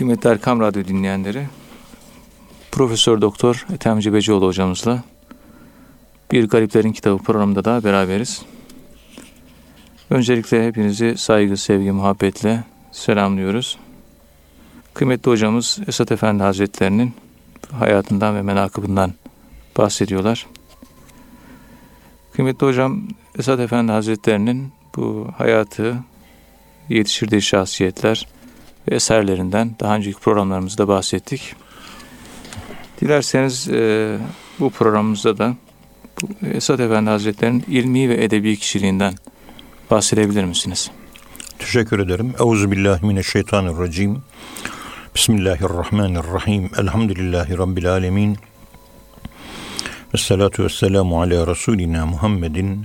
Kıymetli Erkam Radyo dinleyenleri, Profesör Doktor Ethem Cebecioğlu hocamızla Bir Gariplerin Kitabı programında da beraberiz. Öncelikle hepinizi saygı, sevgi, muhabbetle selamlıyoruz. Kıymetli hocamız Esat Efendi Hazretlerinin hayatından ve menakıbından bahsediyorlar. Kıymetli hocam Esat Efendi Hazretlerinin bu hayatı, yetiştirdiği şahsiyetler eserlerinden daha önceki programlarımızda bahsettik. Dilerseniz e, bu programımızda da Esat Efendi Hazretleri'nin ilmi ve edebi kişiliğinden bahsedebilir misiniz? Teşekkür ederim. Euzubillahimineşşeytanirracim. Bismillahirrahmanirrahim. Elhamdülillahi Rabbil alemin. Ve salatu ve selamu ala Resulina Muhammedin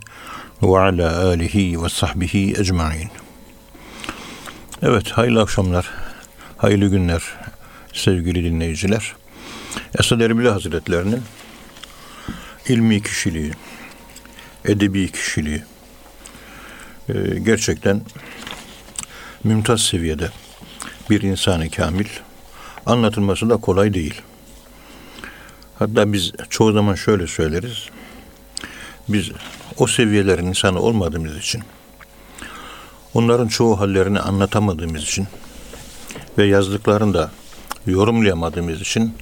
ve ala alihi ve sahbihi ecmain. Evet, hayırlı akşamlar, hayırlı günler sevgili dinleyiciler. Esad Erbil Hazretlerinin ilmi kişiliği, edebi kişiliği e, gerçekten mümtaz seviyede bir insanı kamil anlatılması da kolay değil. Hatta biz çoğu zaman şöyle söyleriz. Biz o seviyelerin insanı olmadığımız için onların çoğu hallerini anlatamadığımız için ve yazdıklarını da yorumlayamadığımız için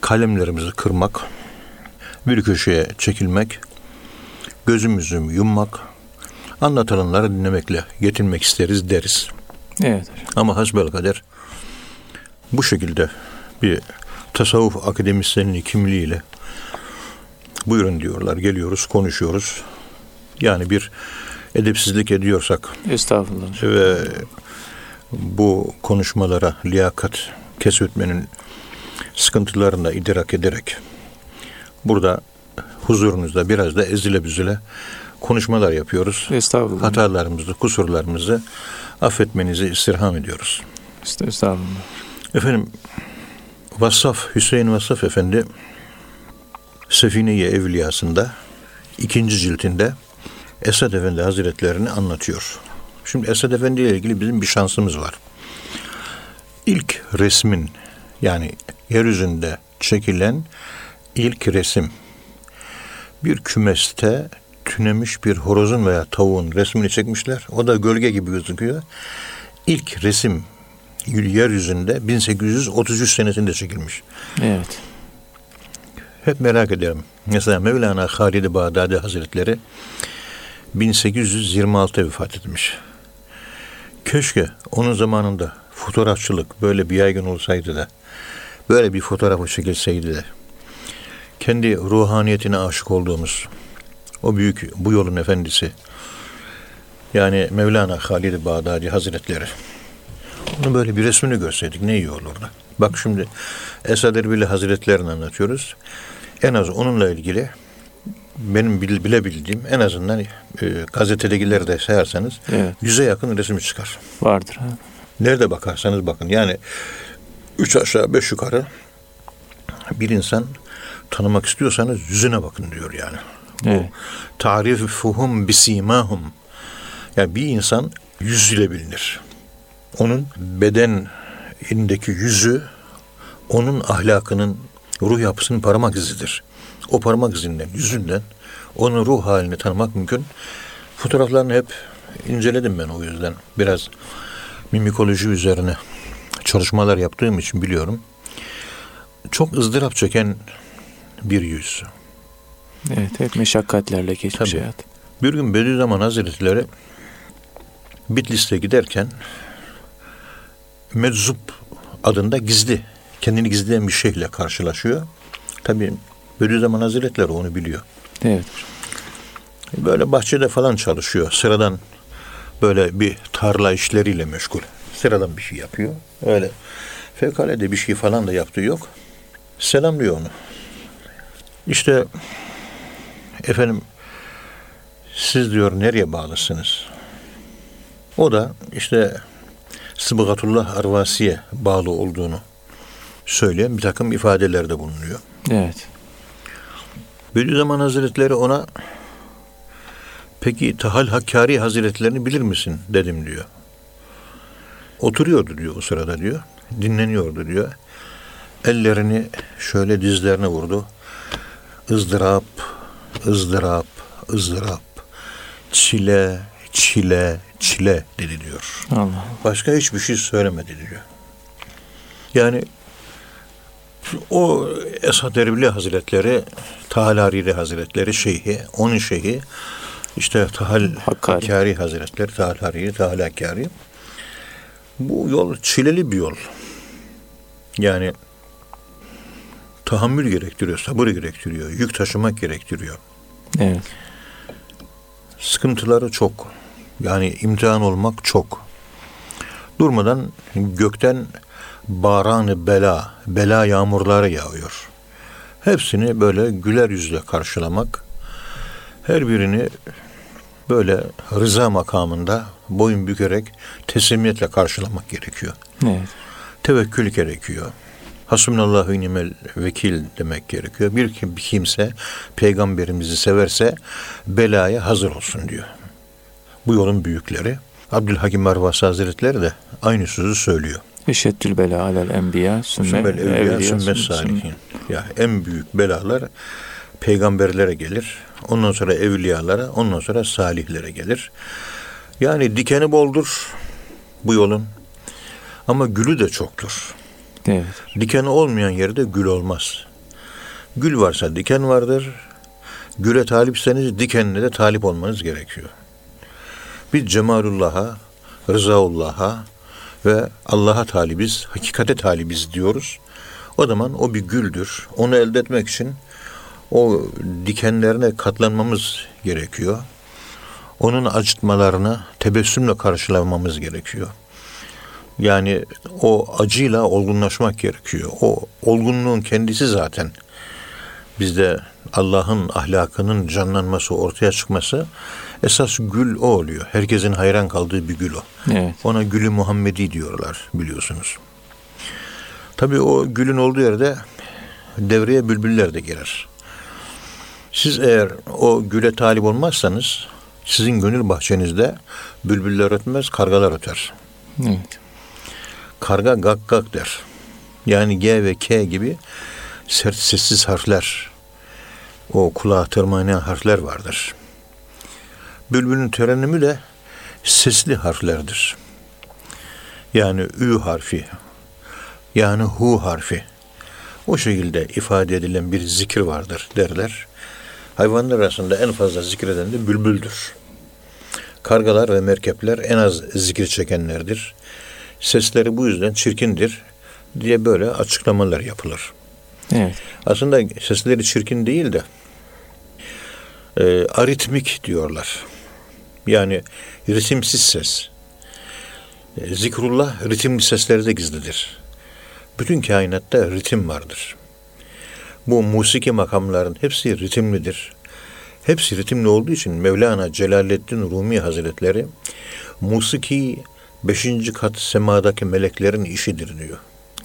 kalemlerimizi kırmak, bir köşeye çekilmek, gözümüzü yummak, anlatılanları dinlemekle yetinmek isteriz deriz. Evet. Ama hasbel kader bu şekilde bir tasavvuf akademisyenliği kimliğiyle buyurun diyorlar. Geliyoruz, konuşuyoruz. Yani bir edepsizlik ediyorsak Estağfurullah. ve bu konuşmalara liyakat kesbetmenin sıkıntılarını da idrak ederek burada huzurunuzda biraz da ezile büzüle konuşmalar yapıyoruz. Estağfurullah. Hatalarımızı, kusurlarımızı affetmenizi istirham ediyoruz. Est- Estağfurullah. Efendim Vassaf, Hüseyin Vassaf Efendi Sefine-i Evliyası'nda ikinci ciltinde Esad Efendi Hazretlerini anlatıyor. Şimdi Esad Efendi ile ilgili bizim bir şansımız var. İlk resmin yani yeryüzünde çekilen ilk resim bir kümeste tünemiş bir horozun veya tavuğun resmini çekmişler. O da gölge gibi gözüküyor. İlk resim yeryüzünde 1833 senesinde çekilmiş. Evet. Hep merak ederim. Mesela Mevlana Halid-i Bağdadi Hazretleri 1826'da vefat etmiş. Keşke onun zamanında fotoğrafçılık böyle bir yaygın olsaydı da böyle bir fotoğrafı çekilseydi de kendi ruhaniyetine aşık olduğumuz o büyük bu yolun efendisi yani Mevlana Halid-i Bağdadi Hazretleri onu böyle bir resmini görseydik ne iyi olurdu. Bak şimdi Esad Erbil Hazretlerini anlatıyoruz. En az onunla ilgili benim bile- bilebildiğim en azından e, gazetedekileri de sayarsanız Evet. yüze yakın resmi çıkar. Vardır. Ha? Nerede bakarsanız bakın yani üç aşağı beş yukarı bir insan tanımak istiyorsanız yüzüne bakın diyor yani. Evet. Tarif fuhum bisimahum. Yani bir insan yüzüyle bilinir. Onun bedenindeki yüzü onun ahlakının, ruh yapısının parmak izidir. O parmak izinden, yüzünden onun ruh halini tanımak mümkün. Fotoğraflarını hep inceledim ben o yüzden. Biraz mimikoloji üzerine çalışmalar yaptığım için biliyorum. Çok ızdırap çeken bir yüz. Evet. Hep meşakkatlerle geçmiş Tabii. hayat. Bir gün Bediüzzaman Hazretleri Bitlis'te giderken Meczup adında gizli, kendini gizleyen bir şeyhle karşılaşıyor. Tabii Bediüzzaman Hazretleri onu biliyor. Evet. Böyle bahçede falan çalışıyor. Sıradan böyle bir tarla işleriyle meşgul. Sıradan bir şey yapıyor. Öyle fevkalade bir şey falan da yaptığı yok. Selamlıyor onu. İşte efendim siz diyor nereye bağlısınız? O da işte Sıbgatullah Arvasi'ye bağlı olduğunu söyleyen bir takım ifadelerde bulunuyor. Evet. Bediüzzaman Hazretleri ona peki Tahal Hakkari Hazretlerini bilir misin dedim diyor. Oturuyordu diyor o sırada diyor. Dinleniyordu diyor. Ellerini şöyle dizlerine vurdu. ızdırap, ızdırap, ızdırap. Çile, çile, çile dedi diyor. Allah. Başka hiçbir şey söylemedi diyor. Yani o Esad Erbil Hazretleri, Tahal Hariri Hazretleri şeyhi, onun şeyhi, işte Tahal Hakkari. Hakkari Hazretleri, Tahal Hariri, Tahal Hakkari. Bu yol çileli bir yol. Yani tahammül gerektiriyor, sabır gerektiriyor, yük taşımak gerektiriyor. Evet. Sıkıntıları çok. Yani imtihan olmak çok. Durmadan gökten baranı bela, bela yağmurları yağıyor. Hepsini böyle güler yüzle karşılamak, her birini böyle rıza makamında boyun bükerek teslimiyetle karşılamak gerekiyor. Evet. Tevekkül gerekiyor. Hasbunallahu nimel vekil demek gerekiyor. Bir, kim- bir kimse peygamberimizi severse belaya hazır olsun diyor. Bu yolun büyükleri. Abdülhakim Arvasi Hazretleri de aynı sözü söylüyor. Eşeddül bela alel enbiya sümme Sümmel evliya evliya sümmet sümme- salihin. Ya en büyük belalar peygamberlere gelir. Ondan sonra evliyalara, ondan sonra salihlere gelir. Yani dikeni boldur bu yolun. Ama gülü de çoktur. Evet. Dikeni olmayan yerde gül olmaz. Gül varsa diken vardır. Güle talipseniz dikenine de talip olmanız gerekiyor. Biz cemalullah'a, rızaullah'a ve Allah'a talibiz, hakikate talibiz diyoruz. O zaman o bir güldür. Onu elde etmek için o dikenlerine katlanmamız gerekiyor. Onun acıtmalarını tebessümle karşılamamız gerekiyor. Yani o acıyla olgunlaşmak gerekiyor. O olgunluğun kendisi zaten bizde Allah'ın ahlakının canlanması, ortaya çıkması esas gül o oluyor. Herkesin hayran kaldığı bir gül o. Evet. Ona gülü Muhammedi diyorlar biliyorsunuz. Tabii o gülün olduğu yerde devreye bülbüller de girer. Siz eğer o güle talip olmazsanız sizin gönül bahçenizde bülbüller ötmez, kargalar öter. Evet. Karga gak gak der. Yani G ve K gibi sert sessiz harfler, o kulağa tırmalayan harfler vardır. Bülbülün terenimi de sesli harflerdir. Yani Ü harfi, yani Hu harfi. O şekilde ifade edilen bir zikir vardır derler. Hayvanlar arasında en fazla zikreden de bülbüldür. Kargalar ve merkepler en az zikir çekenlerdir. Sesleri bu yüzden çirkindir diye böyle açıklamalar yapılır. Evet. Aslında sesleri çirkin değil de e, aritmik diyorlar. Yani ritimsiz ses. E, zikrullah ritimli seslerde gizlidir. Bütün kainatta ritim vardır. Bu musiki makamların hepsi ritimlidir. Hepsi ritimli olduğu için Mevlana Celaleddin Rumi Hazretleri musiki beşinci kat semadaki meleklerin işidir diyor.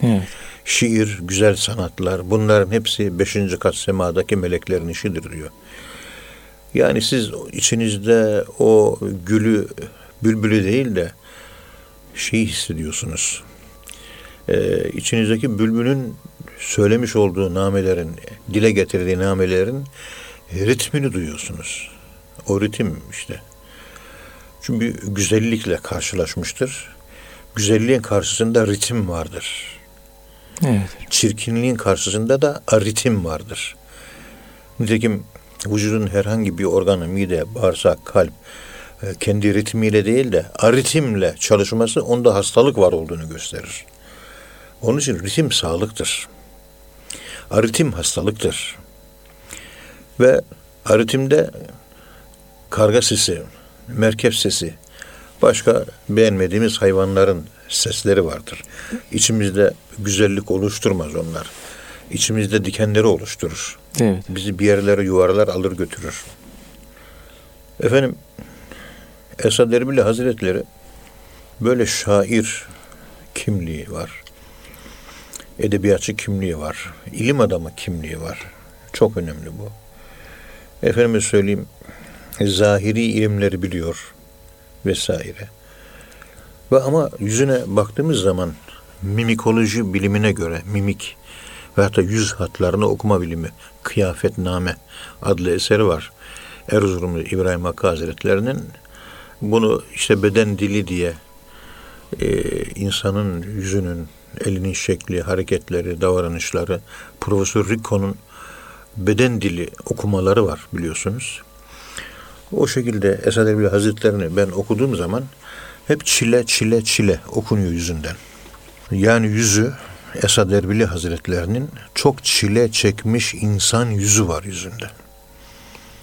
Evet. Şiir, güzel sanatlar bunların hepsi beşinci kat semadaki meleklerin işidir diyor. Yani siz içinizde o gülü, bülbülü değil de şeyi hissediyorsunuz. Ee, içinizdeki bülbülün söylemiş olduğu namelerin, dile getirdiği namelerin ritmini duyuyorsunuz. O ritim işte. Çünkü güzellikle karşılaşmıştır. Güzelliğin karşısında ritim vardır. Evet. Çirkinliğin karşısında da ritim vardır. Nitekim vücudun herhangi bir organı, mide, bağırsak, kalp e, kendi ritmiyle değil de aritimle çalışması onda hastalık var olduğunu gösterir. Onun için ritim sağlıktır. Aritim hastalıktır. Ve aritimde karga sesi, merkep sesi, başka beğenmediğimiz hayvanların sesleri vardır. İçimizde güzellik oluşturmaz onlar. İçimizde dikenleri oluşturur. Evet. Bizi bir yerlere yuvarlar alır götürür. Efendim Esad Erbil Hazretleri böyle şair kimliği var. Edebiyatçı kimliği var. ilim adamı kimliği var. Çok önemli bu. Efendime söyleyeyim zahiri ilimleri biliyor vesaire. Ve ama yüzüne baktığımız zaman mimikoloji bilimine göre mimik ve hatta yüz hatlarını okuma bilimi Kıyafetname adlı eseri var. Erzurumlu İbrahim Hakkı Hazretleri'nin bunu işte beden dili diye e, insanın yüzünün, elinin şekli, hareketleri, davranışları, Profesör Rico'nun beden dili okumaları var biliyorsunuz. O şekilde Esad Erbil Hazretlerini ben okuduğum zaman hep çile çile çile okunuyor yüzünden. Yani yüzü Esad Erbili Hazretlerinin çok çile çekmiş insan yüzü var yüzünde.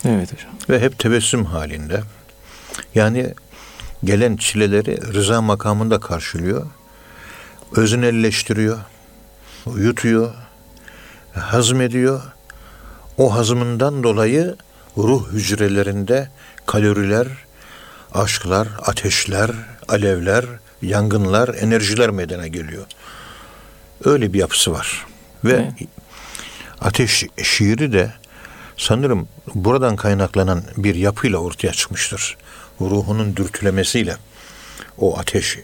Evet hocam. Ve hep tebessüm halinde. Yani gelen çileleri rıza makamında karşılıyor. Öznelleştiriyor. Yutuyor. Hazmediyor. O hazmından dolayı ruh hücrelerinde kaloriler, aşklar, ateşler, alevler, yangınlar, enerjiler meydana geliyor. Öyle bir yapısı var. Ve evet. ateş şiiri de sanırım buradan kaynaklanan bir yapıyla ortaya çıkmıştır. Ruhunun dürtülemesiyle o ateş,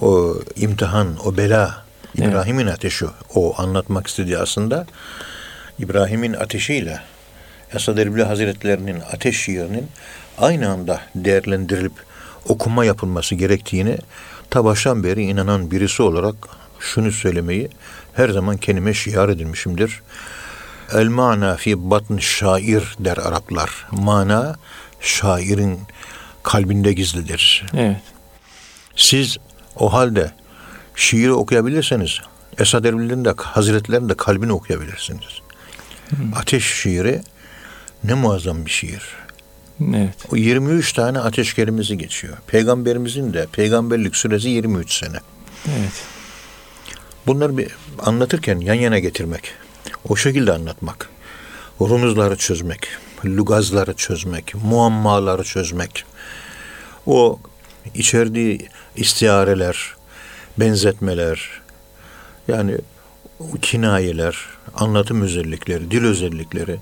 o imtihan, o bela, İbrahim'in evet. ateşi, o anlatmak istediği aslında İbrahim'in ateşiyle Esad Erbil Hazretlerinin ateş şiirinin aynı anda değerlendirilip okuma yapılması gerektiğini ta baştan beri inanan birisi olarak şunu söylemeyi her zaman kendime şiar edilmişimdir. El mana fi batn şair der Araplar. Mana şairin kalbinde gizlidir. Evet. Siz o halde şiiri okuyabilirseniz Esad Erbil'in de Hazretlerin de kalbini okuyabilirsiniz. Hmm. Ateş şiiri ne muazzam bir şiir. Evet. O 23 tane ateş kelimesi geçiyor. Peygamberimizin de peygamberlik süresi 23 sene. Evet. Bunları bir anlatırken yan yana getirmek, o şekilde anlatmak, rumuzları çözmek, lugazları çözmek, muammaları çözmek, o içerdiği istiareler, benzetmeler, yani kinayeler, anlatım özellikleri, dil özellikleri,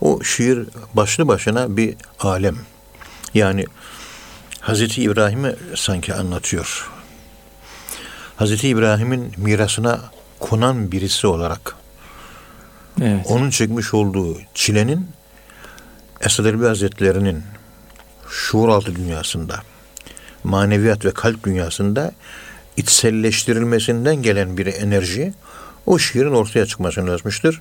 o şiir başlı başına bir alem. Yani Hazreti İbrahim'i sanki anlatıyor. Hazreti İbrahim'in mirasına konan birisi olarak evet. onun çekmiş olduğu çilenin Esad Erbil Hazretleri'nin şuur altı dünyasında maneviyat ve kalp dünyasında içselleştirilmesinden gelen bir enerji o şiirin ortaya çıkmasını yazmıştır.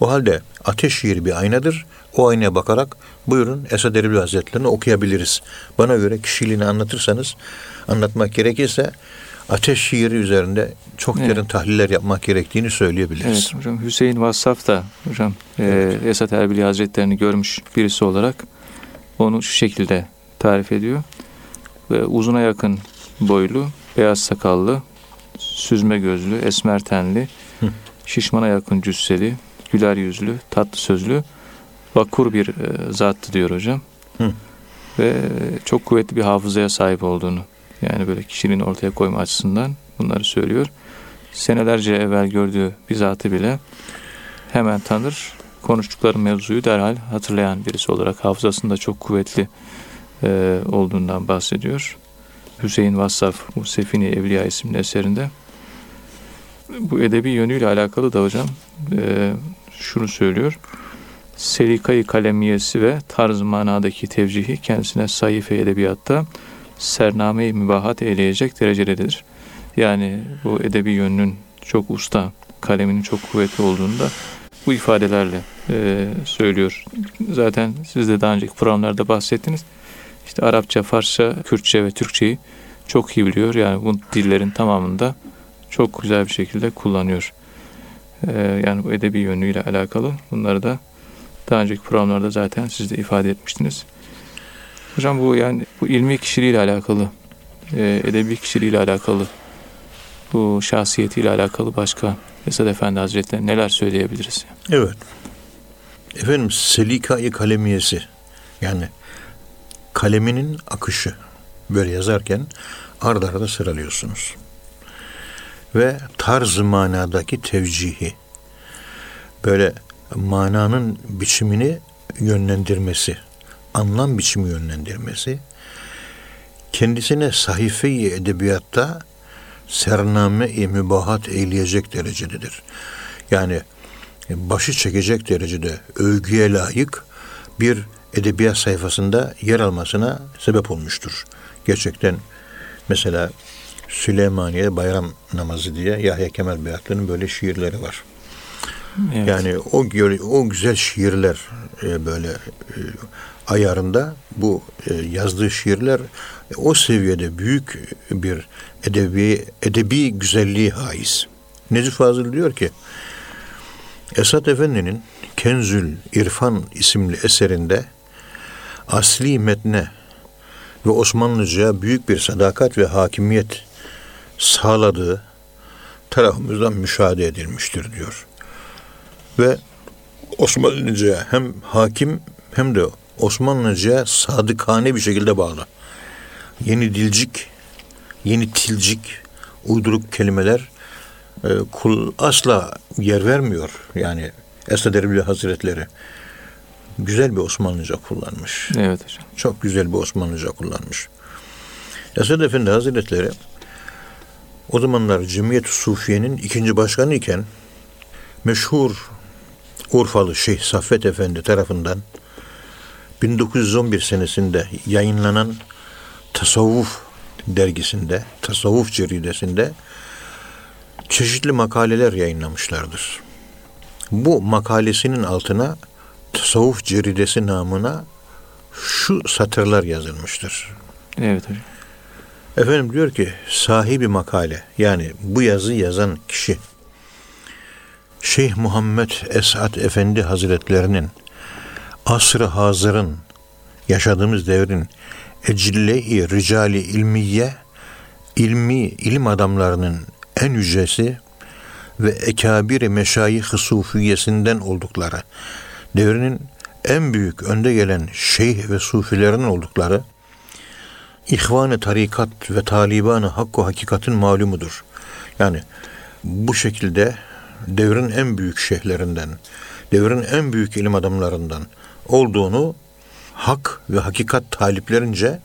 O halde ateş şiiri bir aynadır. O aynaya bakarak buyurun Esad Erbil Hazretleri'ni okuyabiliriz. Bana göre kişiliğini anlatırsanız anlatmak gerekirse ateş şiiri üzerinde çok derin evet. tahliller yapmak gerektiğini söyleyebiliriz. Evet hocam Hüseyin Vassaf da hocam e, evet. e, Esat Erbil Hazretlerini görmüş birisi olarak onu şu şekilde tarif ediyor. Ve uzuna yakın boylu, beyaz sakallı, süzme gözlü, esmer tenli, Hı. şişmana yakın cüsseli, güler yüzlü, tatlı sözlü, vakur bir e, zattı diyor hocam. Hı. Ve çok kuvvetli bir hafızaya sahip olduğunu yani böyle kişinin ortaya koyma açısından bunları söylüyor. Senelerce evvel gördüğü bir zatı bile hemen tanır. Konuştukları mevzuyu derhal hatırlayan birisi olarak hafızasında çok kuvvetli e, olduğundan bahsediyor. Hüseyin Vassaf bu Sefini Evliya isimli eserinde. Bu edebi yönüyle alakalı da hocam e, şunu söylüyor. Selikayı kalemiyesi ve tarz manadaki tevcihi kendisine sayfa edebiyatta sername-i mübahat eyleyecek derecededir. Yani bu edebi yönünün çok usta, kaleminin çok kuvvetli olduğunda bu ifadelerle e, söylüyor. Zaten siz de daha önceki programlarda bahsettiniz. İşte Arapça, Farsça, Kürtçe ve Türkçeyi çok iyi biliyor. Yani bu dillerin tamamında çok güzel bir şekilde kullanıyor. Ee, yani bu edebi yönüyle alakalı. Bunları da daha önceki programlarda zaten siz de ifade etmiştiniz. Hocam bu yani bu ilmi kişiliğiyle alakalı, e, edebi kişiliğiyle alakalı, bu şahsiyetiyle alakalı başka Esad Efendi Hazretleri neler söyleyebiliriz? Evet. Efendim selika kalemiyesi yani kaleminin akışı böyle yazarken arda arda sıralıyorsunuz. Ve tarz manadaki tevcihi böyle mananın biçimini yönlendirmesi anlam biçimi yönlendirmesi, kendisine sahife-i edebiyatta sername-i mübahat eyleyecek derecededir. Yani başı çekecek derecede övgüye layık bir edebiyat sayfasında yer almasına sebep olmuştur. Gerçekten mesela Süleymaniye bayram namazı diye Yahya Kemal Beyatlı'nın böyle şiirleri var. Evet. Yani o o güzel şiirler e, böyle e, ayarında bu e, yazdığı şiirler o seviyede büyük bir edebi edebi güzelliği haiz. Necip Fazıl diyor ki Esat Efendi'nin Kenzül İrfan isimli eserinde asli metne ve Osmanlıca'ya büyük bir sadakat ve hakimiyet sağladığı tarafımızdan müşahede edilmiştir diyor. Ve Osmanlıca'ya hem hakim hem de Osmanlıca'ya sadıkane bir şekilde bağlı. Yeni dilcik, yeni tilcik, uyduruk kelimeler e, kul asla yer vermiyor. Yani Esad Erbil Hazretleri güzel bir Osmanlıca kullanmış. Evet hocam. Çok güzel bir Osmanlıca kullanmış. Esad Efendi Hazretleri o zamanlar Cemiyet Sufiye'nin ikinci başkanı iken meşhur Urfalı Şeyh Saffet Efendi tarafından 1911 senesinde yayınlanan Tasavvuf dergisinde, Tasavvuf ceridesinde çeşitli makaleler yayınlamışlardır. Bu makalesinin altına Tasavvuf ceridesi namına şu satırlar yazılmıştır. Evet hocam. Efendim diyor ki sahibi makale yani bu yazı yazan kişi Şeyh Muhammed Esat Efendi Hazretlerinin asr-ı hazırın yaşadığımız devrin ecille-i ricali ilmiye ilmi ilim adamlarının en yücesi ve ekabir-i meşayih-i sufiyesinden oldukları devrinin en büyük önde gelen şeyh ve sufilerin oldukları ihvan-ı tarikat ve taliban-ı hakku hakikatin malumudur. Yani bu şekilde devrin en büyük şeyhlerinden, devrin en büyük ilim adamlarından olduğunu hak ve hakikat taliplerince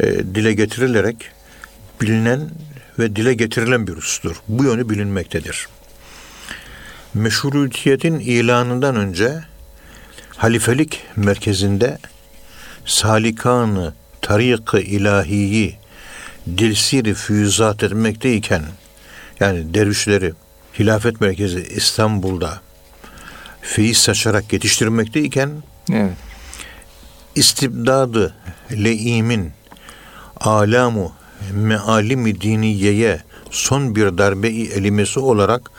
e, dile getirilerek bilinen ve dile getirilen bir husustur. Bu yönü bilinmektedir. Meşrutiyetin ilanından önce halifelik merkezinde salikanı tarik-ı ilahiyi dilsiri füyüzat etmekteyken yani dervişleri hilafet merkezi İstanbul'da feyiz saçarak yetiştirmekteyken evet. istibdadı leimin alamu mealimi diniyeye son bir darbe-i elimesi olarak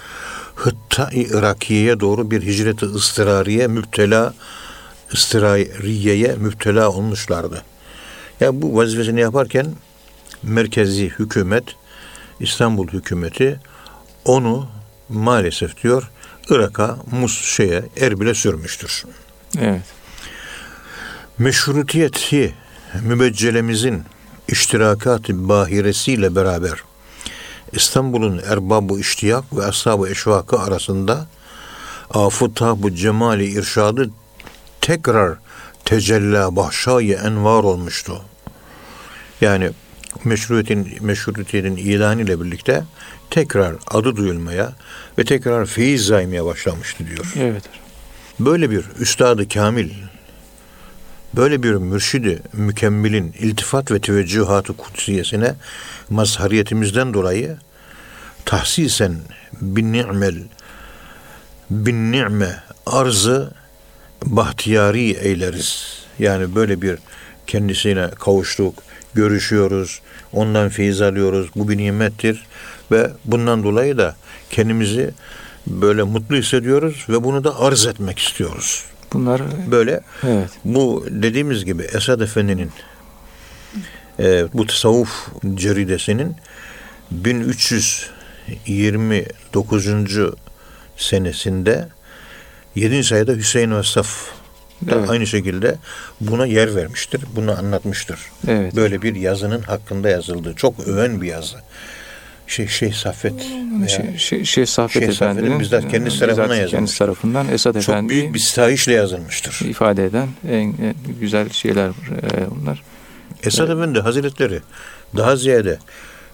Hıtta-i Irakiye'ye doğru bir hicret-i ıstırariye müptela ıstırariyeye müptela olmuşlardı. Ya yani bu vazifesini yaparken merkezi hükümet İstanbul hükümeti onu maalesef diyor Irak'a, Mus şeye, Erbil'e sürmüştür. Evet. Meşrutiyeti mübeccelemizin iştirakat-ı bahiresiyle beraber İstanbul'un erbabı iştiyak ve ashab-ı eşvakı arasında afı cemali irşadı tekrar tecella bahşayı envar olmuştu. Yani meşruiyetin, meşrutiyetin ilanı ile birlikte tekrar adı duyulmaya ve tekrar feyiz zaymaya başlamıştı diyor. Evet. Böyle bir üstadı kamil, böyle bir mürşidi mükemmelin iltifat ve teveccühatı kutsiyesine mazhariyetimizden dolayı tahsisen bin ni'mel bin ni'me arzı bahtiyari eyleriz. Yani böyle bir kendisine kavuştuk, görüşüyoruz, ondan feyiz alıyoruz. Bu bir nimettir ve bundan dolayı da kendimizi böyle mutlu hissediyoruz ve bunu da arz etmek istiyoruz. Bunlar böyle evet. bu dediğimiz gibi Esad Efendi'nin e, bu tasavvuf ceridesinin 1329. senesinde 7. sayıda Hüseyin Vassaf da evet. aynı şekilde buna yer vermiştir. Bunu anlatmıştır. Evet. Böyle bir yazının hakkında yazıldığı çok öven bir yazı. Şey Şeyh Saffet şey, şey, şey Saffet şey Efendi'nin bizzat kendisi tarafından yazılmış. Kendisi tarafından Esat Efendi çok büyük bir sitayişle yazılmıştır. ifade eden en, en güzel şeyler e, bunlar. Esad Efendi Hazretleri daha ziyade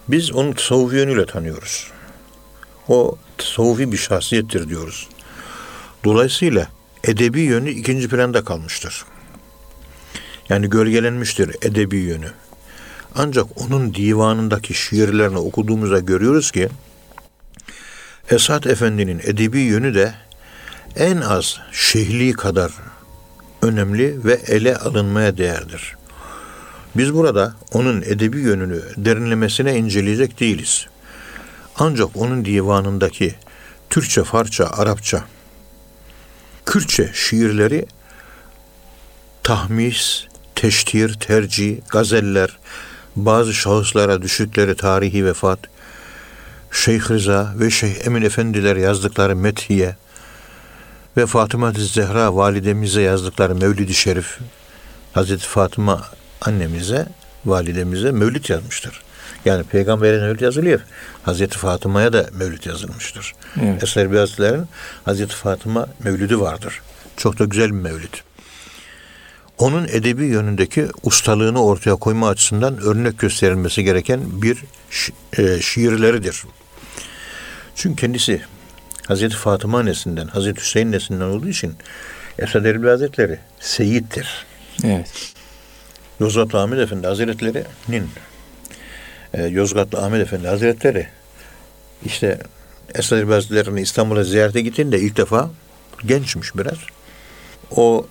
biz onu tasavvufi yönüyle tanıyoruz. O tasavvufi bir şahsiyettir diyoruz. Dolayısıyla edebi yönü ikinci planda kalmıştır. Yani gölgelenmiştir edebi yönü. Ancak onun divanındaki şiirlerini okuduğumuzda görüyoruz ki Esat Efendi'nin edebi yönü de en az şehli kadar önemli ve ele alınmaya değerdir. Biz burada onun edebi yönünü derinlemesine inceleyecek değiliz. Ancak onun divanındaki Türkçe, Farça, Arapça, Kürtçe şiirleri tahmis, teştir, tercih, gazeller, bazı şahıslara düşükleri tarihi vefat, Şeyh Rıza ve Şeyh Emin Efendiler yazdıkları methiye ve Fatıma Zehra validemize yazdıkları Mevlid-i Şerif, Hazreti Fatıma annemize, validemize mevlid yazmıştır. Yani peygamberin mevlid yazılıyor. Hazreti Fatıma'ya da mevlid yazılmıştır. Evet. Eser Beyazlıların Hazreti Fatıma mevlidi vardır. Çok da güzel bir mevlid. Onun edebi yönündeki ustalığını ortaya koyma açısından örnek gösterilmesi gereken bir şi- e, şiirleridir. Çünkü kendisi Hazreti Fatıma neslinden, Hazreti Hüseyin neslinden olduğu için Esad Erbil Hazretleri seyittir. Evet. Yozgatlı Ahmet Efendi Hazretleri'nin e, Yozgatlı Ahmet Efendi Hazretleri işte Esad Erbil Hazretleri'ni İstanbul'a ziyarete gittiğinde ilk defa gençmiş biraz. O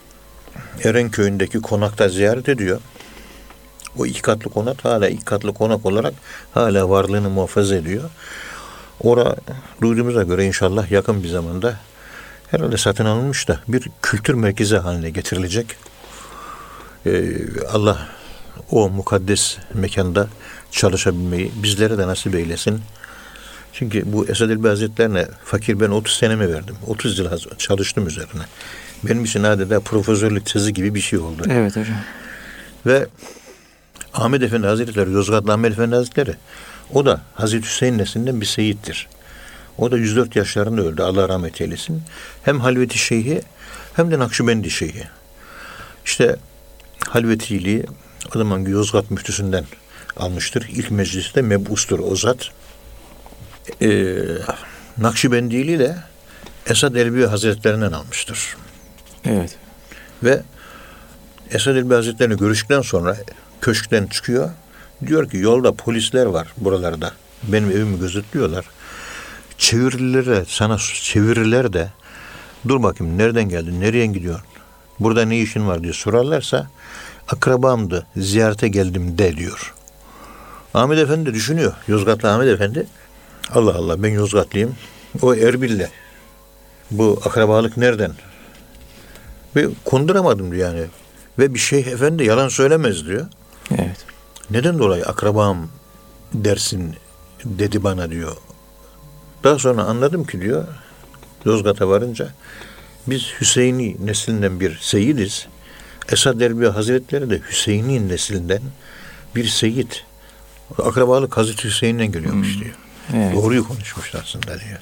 Erenköy'ündeki konakta ziyaret ediyor. O iki katlı konak hala iki katlı konak olarak hala varlığını muhafaza ediyor. Ora duyduğumuza göre inşallah yakın bir zamanda herhalde satın alınmış da bir kültür merkezi haline getirilecek. Ee, Allah o mukaddes mekanda çalışabilmeyi bizlere de nasip eylesin. Çünkü bu Esad Elbi Hazretlerine fakir ben 30 senemi verdim. 30 yıl çalıştım üzerine. Benim için adeta profesörlük tezi gibi bir şey oldu. Evet hocam. Ve Ahmet Efendi Hazretleri, Yozgatlı Ahmet Efendi Hazretleri o da Hazreti Hüseyin neslinden bir seyittir. O da 104 yaşlarında öldü. Allah rahmet eylesin. Hem Halveti Şeyhi hem de Nakşibendi Şeyhi. İşte Halvetiliği o zaman Yozgat müftüsünden almıştır. İlk mecliste mebustur o zat. Ee, Nakşibendiliği de Esad Erbil Hazretlerinden almıştır. Evet. Ve Esad Elbi Hazretleri'yle görüştükten sonra köşkten çıkıyor. Diyor ki yolda polisler var buralarda. Benim evimi gözetliyorlar. Çevirilere sana çevirirler de dur bakayım nereden geldin, nereye gidiyorsun? Burada ne işin var diye sorarlarsa akrabamdı, ziyarete geldim de diyor. Ahmet Efendi düşünüyor. Yozgatlı Ahmet Efendi. Allah Allah ben Yozgatlıyım. O Erbil'le. Bu akrabalık nereden? Ve konduramadım diyor yani. Ve bir şeyh efendi yalan söylemez diyor. Evet. Neden dolayı akrabam dersin dedi bana diyor. Daha sonra anladım ki diyor Yozgat'a varınca biz Hüseyini neslinden bir seyidiz. Esad Erbil Hazretleri de Hüseyini neslinden bir seyit. Akrabalık Hazreti Hüseyin'den geliyormuş diyor. Evet. Doğruyu konuşmuş aslında diyor.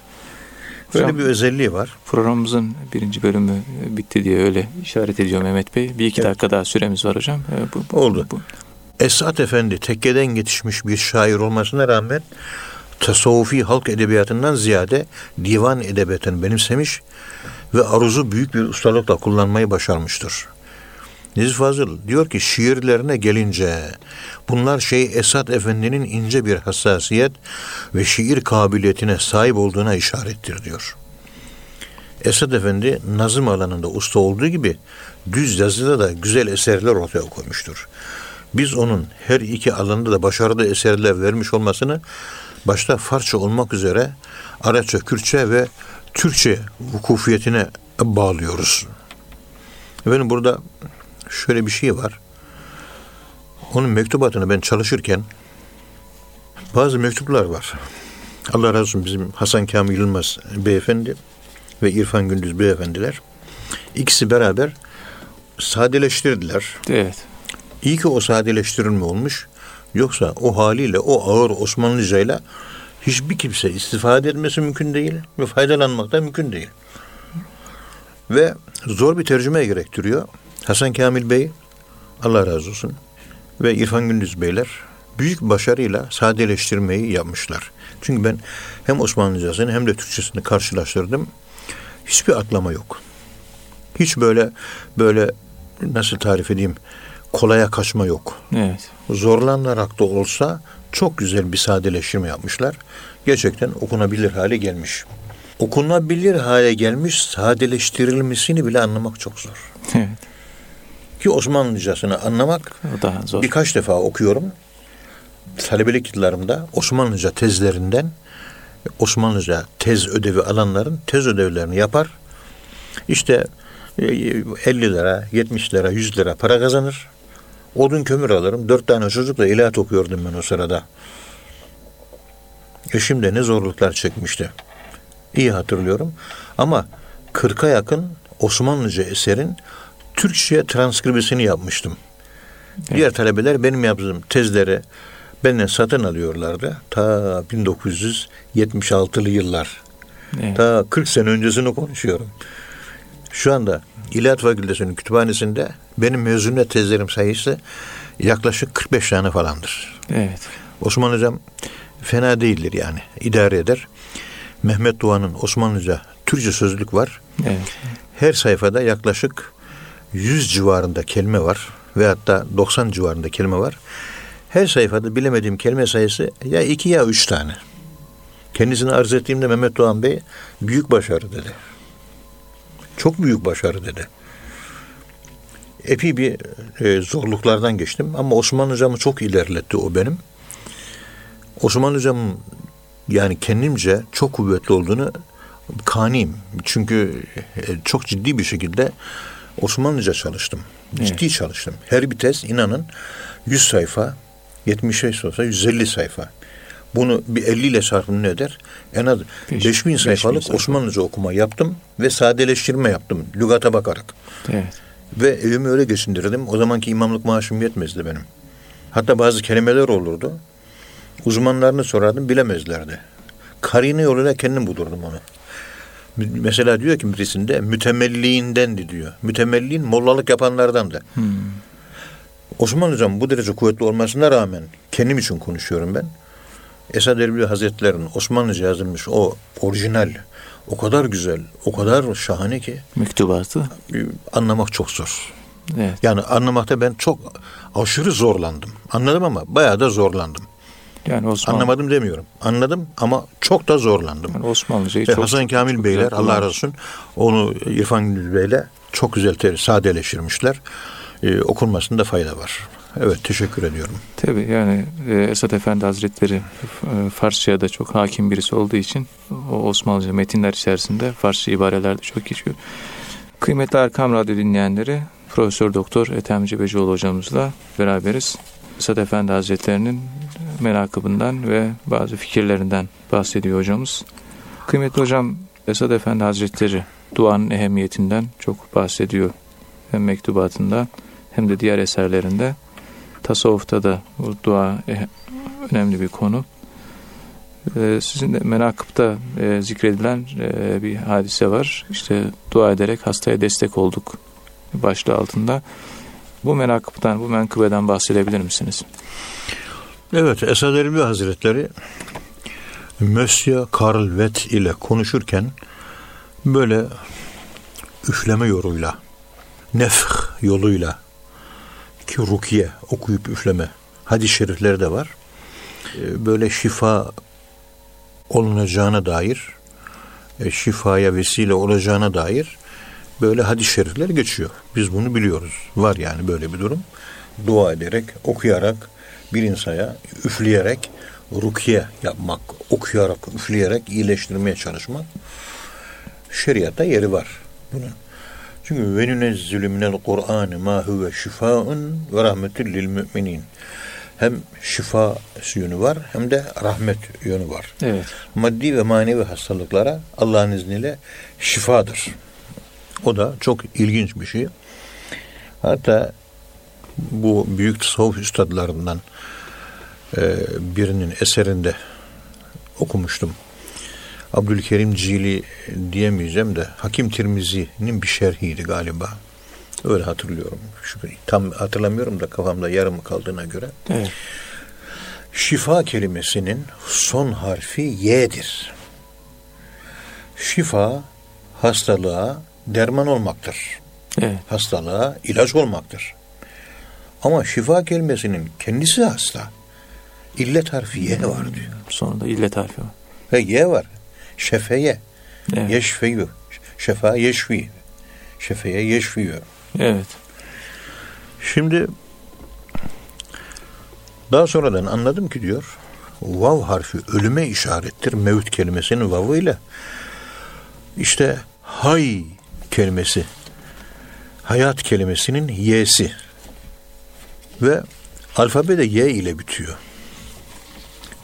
Böyle Hocam- bir özelliği var. Programımızın birinci bölümü e, bitti diye öyle işaret ediyor Mehmet Bey. Bir iki Evet. dakika daha süremiz var hocam. E, Bu, bu- Oldu. Bu, Esat Efendi tekkeden yetişmiş bir şair olmasına rağmen tasavvufi halk edebiyatından ziyade divan edebiyatını benimsemiş ve aruzu büyük bir ustalıkla kullanmayı başarmıştır. Nezih Fazıl diyor ki şiirlerine gelince bunlar şey Esat Efendi'nin ince bir hassasiyet ve şiir kabiliyetine sahip olduğuna işarettir diyor. Esat Efendi nazım alanında usta olduğu gibi düz yazıda da güzel eserler ortaya koymuştur. Biz onun her iki alanda da başarılı eserler vermiş olmasını başta Farsça olmak üzere Arapça, Kürtçe ve Türkçe vukufiyetine bağlıyoruz. Efendim burada şöyle bir şey var. Onun mektubatını ben çalışırken bazı mektuplar var. Allah razı olsun bizim Hasan Kamil Yılmaz beyefendi ve İrfan Gündüz beyefendiler. İkisi beraber sadeleştirdiler. evet. İyi ki o sadeleştirilme olmuş. Yoksa o haliyle o ağır Osmanlıcayla hiçbir kimse istifade etmesi mümkün değil ve faydalanmak da mümkün değil. Ve zor bir tercüme gerektiriyor. Hasan Kamil Bey Allah razı olsun. ve İrfan Gündüz Beyler büyük başarıyla sadeleştirmeyi yapmışlar. Çünkü ben hem Osmanlıcasını hem de Türkçesini karşılaştırdım. Hiçbir atlama yok. Hiç böyle böyle nasıl tarif edeyim kolaya kaçma yok. Evet. Zorlanarak da olsa çok güzel bir sadeleştirme yapmışlar. Gerçekten okunabilir hale gelmiş. Okunabilir hale gelmiş sadeleştirilmesini bile anlamak çok zor. Evet. Ki Osmanlıcasını anlamak daha zor. birkaç defa okuyorum. Talebelik yıllarımda Osmanlıca tezlerinden Osmanlıca tez ödevi alanların tez ödevlerini yapar. İşte e, 50 lira, 70 lira, 100 lira para kazanır. Odun kömür alırım. Dört tane çocukla ilahiyat okuyordum ben o sırada. Eşim de ne zorluklar çekmişti. İyi hatırlıyorum. Ama 40'a yakın Osmanlıca eserin Türkçe'ye transkribisini yapmıştım. Diğer talebeler benim yaptığım tezleri benden satın alıyorlardı. Ta 1976'lı yıllar. Evet. Ta 40 sene öncesini konuşuyorum. Şu anda İlahiyat Fakültesi'nin kütüphanesinde benim mezuniyet tezlerim sayısı yaklaşık 45 tane falandır. Evet. Osman Hocam fena değildir yani. idare eder. Mehmet Doğan'ın Osmanlıca Türkçe sözlük var. Evet. Her sayfada yaklaşık 100 civarında kelime var ve hatta 90 civarında kelime var. Her sayfada bilemediğim kelime sayısı ya iki ya üç tane. Kendisini arz ettiğimde Mehmet Doğan Bey büyük başarı dedi. Çok büyük başarı dedi. Epey bir e, zorluklardan geçtim ama Osman Hocam'ı çok ilerletti o benim. Osman Hocam'ın yani kendimce çok kuvvetli olduğunu kaniyim. Çünkü e, çok ciddi bir şekilde Osmanlıca çalıştım. Ciddi çalıştım. Her bir tez inanın 100 sayfa, 75 olsa 150 sayfa. Bunu bir 50 ile çarpın ne eder? En az Beş- 5000 beş sayfalık bin sayfa. Osmanlıca okuma yaptım ve sadeleştirme yaptım lügata bakarak. Evet. Ve evimi öyle geçindirdim. O zamanki imamlık maaşım yetmezdi benim. Hatta bazı kelimeler olurdu. Uzmanlarını sorardım bilemezlerdi. Karine yoluyla kendim bulurdum onu. Mesela diyor ki birisinde mütemelliğindendi diyor. Mütemelliğin mollalık yapanlardandı. Hmm. Osman Hocam bu derece kuvvetli olmasına rağmen kendim için konuşuyorum ben. Esad Erbil Hazretleri'nin Osmanlıca yazılmış o orijinal o kadar güzel, o kadar şahane ki Mektubatı. e, anlamak çok zor. Evet. Yani anlamakta ben çok aşırı zorlandım. Anladım ama bayağı da zorlandım. Yani Osmanlı, Anlamadım demiyorum. Anladım ama çok da zorlandım. yani Osmanlıcayı Ve çok Hasan Kamil çok Beyler Allah razı olsun onu İrfan Gündüz Bey'le çok güzel te- sadeleştirmişler. Ee, okunmasında fayda var. Evet teşekkür ediyorum. Tabii yani e, Esat Efendi Hazretleri e, Farsça'ya da çok hakim birisi olduğu için o Osmanlıca metinler içerisinde Farsça ibareler de çok geçiyor. Kıymetli Erkam Radyo dinleyenleri Profesör Doktor Ethem Cebecioğlu hocamızla beraberiz. Esat Efendi Hazretlerinin menakıbından ve bazı fikirlerinden bahsediyor hocamız. Kıymetli hocam Esat Efendi Hazretleri duanın ehemmiyetinden çok bahsediyor. Hem mektubatında hem de diğer eserlerinde. Tasavvufta da bu dua eh, önemli bir konu. Ee, sizin de menakıpta e, zikredilen e, bir hadise var. İşte dua ederek hastaya destek olduk başlığı altında. Bu menakıptan, bu menkıbeden bahsedebilir misiniz? Evet Esad Erbil Hazretleri Monsieur Karl Vett ile konuşurken böyle üfleme yoluyla nefh yoluyla ki rukiye okuyup üfleme hadis-i şerifleri de var. Ee, Böyle şifa olunacağına dair e, şifaya vesile olacağına dair böyle hadis-i şerifler geçiyor. Biz bunu biliyoruz. Var yani böyle bir durum. Dua ederek, okuyarak, bir insaya üfleyerek rukiye yapmak, okuyarak, üfleyerek iyileştirmeye çalışmak şeriatta yeri var bunun. Çünkü ve nunezzilu minel Kur'an ma huve şifaun ve rahmetül lil müminin. Hem şifa yönü var hem de rahmet yönü var. Evet. Maddi ve manevi hastalıklara Allah'ın izniyle şifadır. O da çok ilginç bir şey. Hatta bu büyük tasavvuf üstadlarından e, birinin eserinde okumuştum. Abdülkerim Cili diyemeyeceğim de Hakim Tirmizi'nin bir şerhiydi galiba. Öyle hatırlıyorum. Şu, tam hatırlamıyorum da kafamda yarım kaldığına göre. Evet. Şifa kelimesinin son harfi Y'dir. Şifa hastalığa derman olmaktır. Evet. Hastalığa ilaç olmaktır. Ama şifa kelimesinin kendisi hasta. İllet harfi Y var diyor. Sonunda illet harfi var. Ve Y var. Şefeye. Evet. Yeşfeyu. Şefa yeşfi. Şefeye yeşfiyor. Evet. Şimdi daha sonradan anladım ki diyor vav harfi ölüme işarettir mevt kelimesinin vavı ile işte hay kelimesi hayat kelimesinin y'si ve alfabe de y ile bitiyor.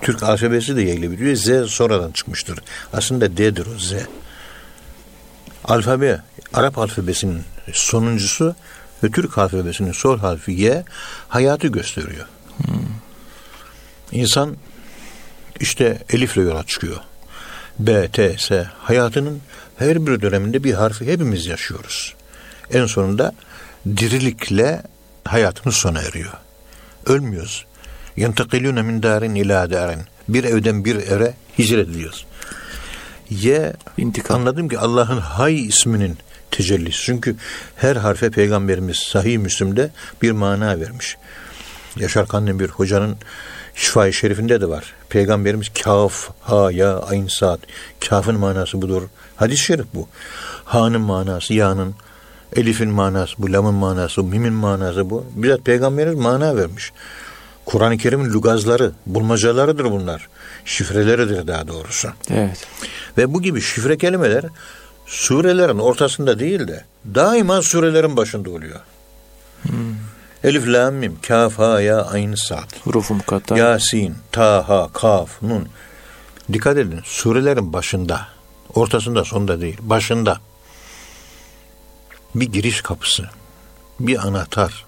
Türk alfabesi de y ile bitiyor. Z sonradan çıkmıştır. Aslında D'dir o Z. Alfabe, Arap alfabesinin sonuncusu ve Türk alfabesinin son harfi Y hayatı gösteriyor. İnsan işte elifle yola çıkıyor. B, T, S hayatının her bir döneminde bir harfi hepimiz yaşıyoruz. En sonunda dirilikle hayatımız sona eriyor. Ölmüyoruz. Yentakilûne min darin ila darin. Bir evden bir eve hicret ediyoruz. Y İntikam. anladım ki Allah'ın Hay isminin tecellisi. Çünkü her harfe peygamberimiz sahih Müslim'de bir mana vermiş. Yaşar Kandemir hocanın Şifa-i Şerifinde de var. Peygamberimiz kaf, ha, ya, ayn, saat. Kafın manası budur. Hadis-i şerif bu. Ha'nın manası, ya'nın, elifin manası bu, lamın manası, mimin manası bu. Bizzat peygamberimiz mana vermiş. Kur'an-ı Kerim'in lugazları, bulmacalarıdır bunlar. Şifreleridir daha doğrusu. Evet. Ve bu gibi şifre kelimeler surelerin ortasında değil de daima surelerin başında oluyor. Elif, lam, mim, kaf, ha, ya, ayn, sad. Hurufu mukatta. Yasin, Taha, Kaf, Nun. Dikkat edin surelerin başında, ortasında, sonunda değil, başında. Bir giriş kapısı, bir anahtar.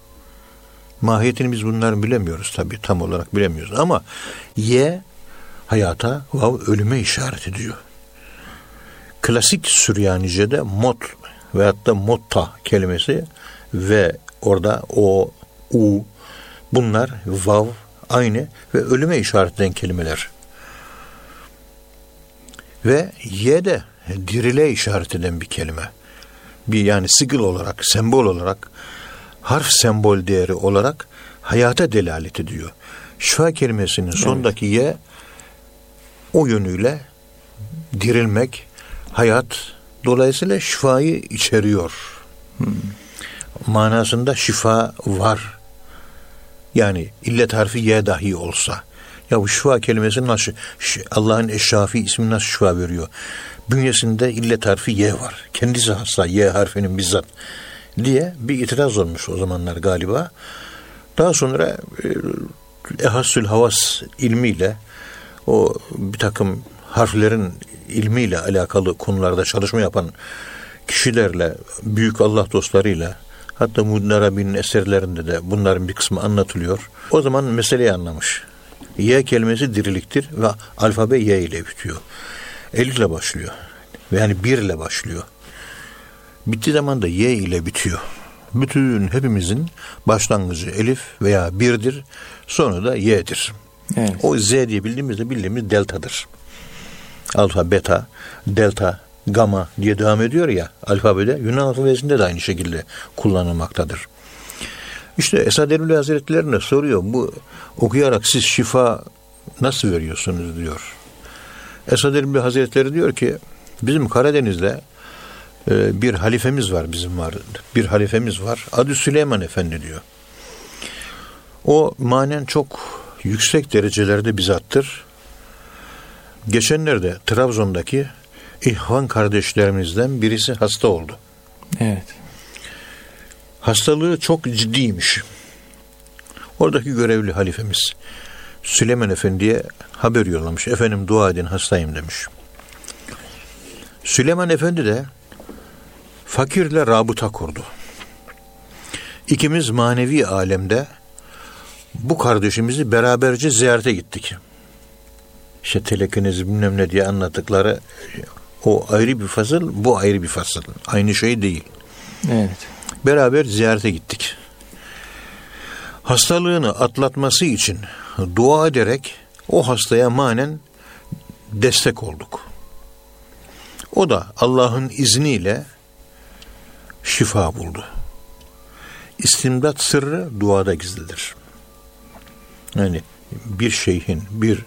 Mahiyetini biz bunları bilemiyoruz tabii, tam olarak bilemiyoruz ama Y hayata, vav ölüme işaret ediyor. Klasik Süryanice'de mot veyahut da motta kelimesi ve orada o, u bunlar vav aynı ve ölüme işaret eden kelimeler. Ve ye de dirile işaret eden bir kelime. Bir yani sigil olarak, sembol olarak, harf sembol değeri olarak hayata delalet ediyor. Şifa kelimesinin sondaki ye o yönüyle dirilmek, hayat dolayısıyla şifayı içeriyor. Manasında şifa var. Yani illet harfi ye dahi olsa. Ya bu şifa kelimesi nasıl Allah'ın eşşafi ismi nasıl şifa veriyor? Bünyesinde illet harfi ye var. Kendisi hasta ye harfinin bizzat diye bir itiraz olmuş o zamanlar galiba. Daha sonra e, Ehassül Havas ilmiyle o bir takım harflerin ilmiyle alakalı konularda çalışma yapan kişilerle, büyük Allah dostlarıyla hatta Muhyiddin Arabi'nin eserlerinde de bunların bir kısmı anlatılıyor. O zaman meseleyi anlamış. Y kelimesi diriliktir ve alfabe Y ile bitiyor. Elif ile başlıyor. Yani bir ile başlıyor. Bittiği zaman da Y ile bitiyor. Bütün hepimizin başlangıcı elif veya birdir. Sonu da Y'dir. Evet. O Z diye bildiğimizde bildiğimiz deltadır. Alfa, beta, delta, gamma diye devam ediyor ya alfabede. Yunan alfabesinde de aynı şekilde kullanılmaktadır. İşte Esad Erbil Hazretleri'ne soruyor bu okuyarak siz şifa nasıl veriyorsunuz diyor. Esad Erbil Hazretleri diyor ki bizim Karadeniz'de e, bir halifemiz var bizim var. Bir halifemiz var. Adı Süleyman Efendi diyor. O manen çok yüksek derecelerde bizattır. Geçenlerde Trabzon'daki İhvan kardeşlerimizden birisi hasta oldu. Evet. Hastalığı çok ciddiymiş. Oradaki görevli halifemiz Süleyman Efendi'ye haber yollamış. Efendim dua edin hastayım demiş. Süleyman Efendi de fakirle rabıta kurdu. İkimiz manevi alemde bu kardeşimizi beraberce ziyarete gittik. İşte telekiniz bilmem ne diye anlattıkları o ayrı bir fasıl, bu ayrı bir fasıl. Aynı şey değil. Evet. Beraber ziyarete gittik. Hastalığını atlatması için dua ederek o hastaya manen destek olduk. O da Allah'ın izniyle şifa buldu. İstimdat sırrı duada gizlidir. Yani bir şeyhin, bir